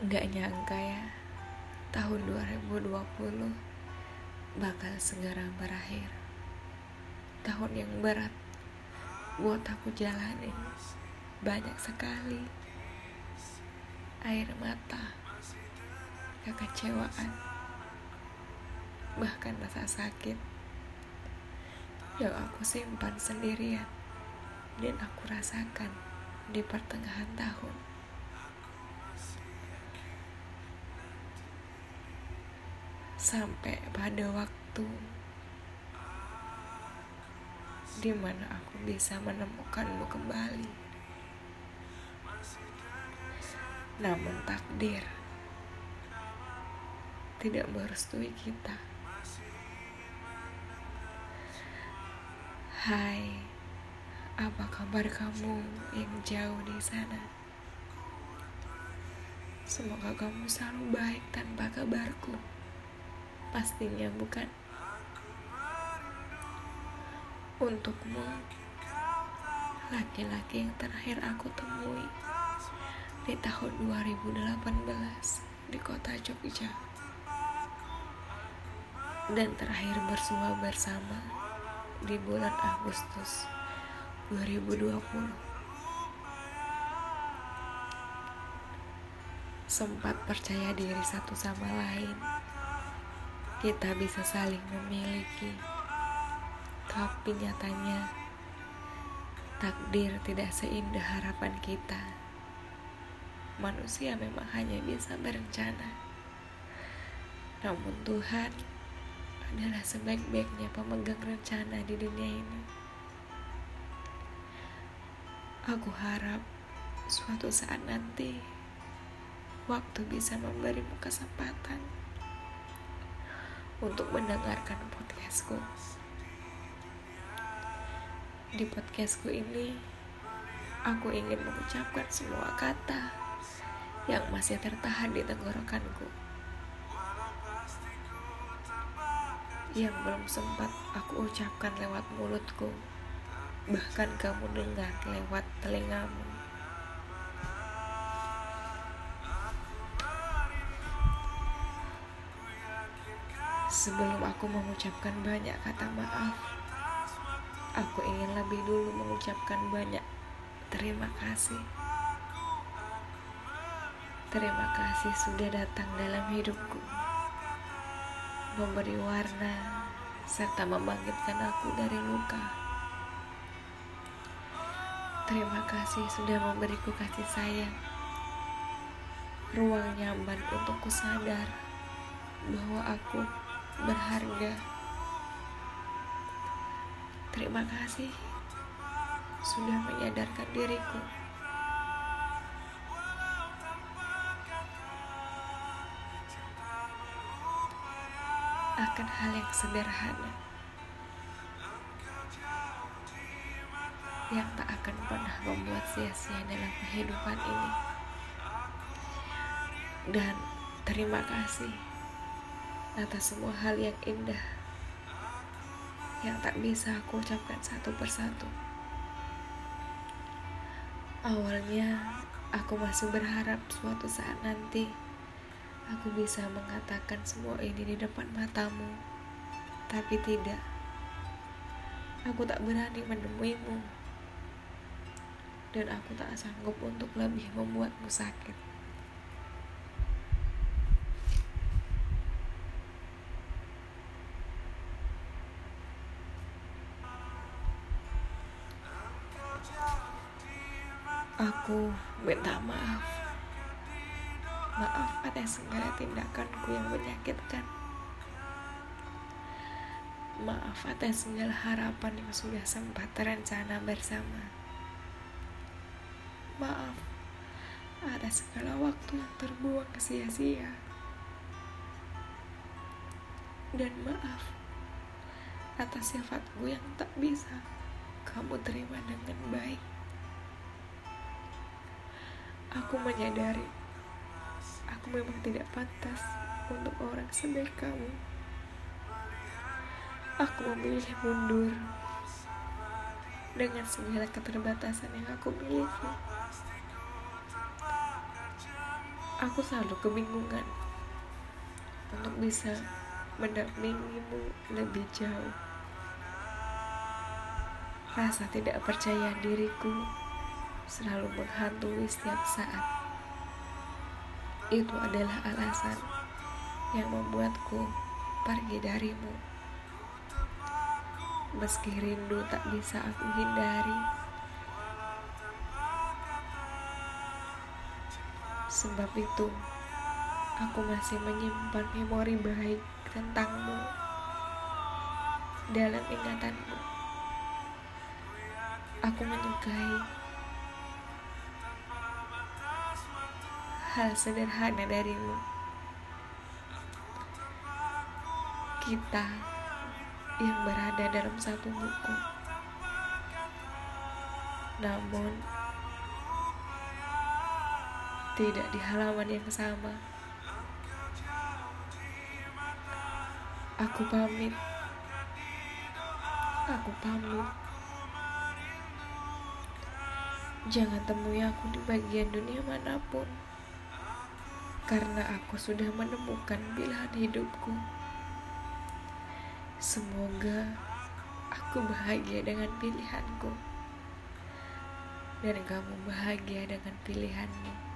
Nggak nyangka ya, tahun 2020 bakal segera berakhir. Tahun yang berat buat aku jalanin banyak sekali. Air mata, kekecewaan, bahkan rasa sakit yang aku simpan sendirian dan aku rasakan di pertengahan tahun. Sampai pada waktu di mana aku bisa menemukanmu kembali. Namun takdir tidak merestui kita. Hai, apa kabar kamu yang jauh di sana? Semoga kamu selalu baik tanpa kabarku. Pastinya bukan. Untukmu, laki-laki yang terakhir aku temui di tahun 2018 di kota Jogja. Dan terakhir bersua bersama di bulan Agustus 2020. Sempat percaya diri satu sama lain kita bisa saling memiliki, tapi nyatanya takdir tidak seindah harapan kita. Manusia memang hanya bisa berencana, namun Tuhan adalah sebaik-baiknya pemegang rencana di dunia ini. Aku harap suatu saat nanti waktu bisa memberimu kesempatan untuk mendengarkan podcastku. Di podcastku ini, aku ingin mengucapkan semua kata yang masih tertahan di tenggorokanku. Yang belum sempat aku ucapkan lewat mulutku, bahkan kamu dengar lewat telingamu. Sebelum aku mengucapkan banyak kata maaf, aku ingin lebih dulu mengucapkan banyak terima kasih. Terima kasih sudah datang dalam hidupku, memberi warna serta membangkitkan aku dari luka. Terima kasih sudah memberiku kasih sayang, ruang nyaman untukku sadar bahwa aku berharga. Terima kasih sudah menyadarkan diriku. akan hal yang sederhana yang tak akan pernah membuat sia-sia dalam kehidupan ini. Dan terima kasih atas semua hal yang indah yang tak bisa aku ucapkan satu persatu. Awalnya aku masih berharap suatu saat nanti aku bisa mengatakan semua ini di depan matamu, tapi tidak. Aku tak berani menemuimu, dan aku tak sanggup untuk lebih membuatmu sakit. Aku minta maaf. Maaf atas segala tindakanku yang menyakitkan. Maaf atas segala harapan yang sudah sempat terencana bersama. Maaf atas segala waktu yang terbuang sia-sia. Dan maaf atas sifatku yang tak bisa kamu terima dengan baik. Aku menyadari aku memang tidak pantas untuk orang sebaik kamu. Aku memilih mundur dengan segala keterbatasan yang aku miliki. Aku selalu kebingungan untuk bisa mendampingimu lebih jauh. Rasa tidak percaya diriku selalu menghantui setiap saat. Itu adalah alasan yang membuatku pergi darimu. Meski rindu tak bisa aku hindari, sebab itu aku masih menyimpan memori baik tentangmu dalam ingatanku. Aku menyukai hal sederhana darimu. Kita yang berada dalam satu buku, namun tidak di halaman yang sama. Aku pamit. Aku pamit. Jangan temui aku di bagian dunia mana pun. Karena aku sudah menemukan pilihan hidupku. Semoga aku bahagia dengan pilihanku. Dan kamu bahagia dengan pilihanmu.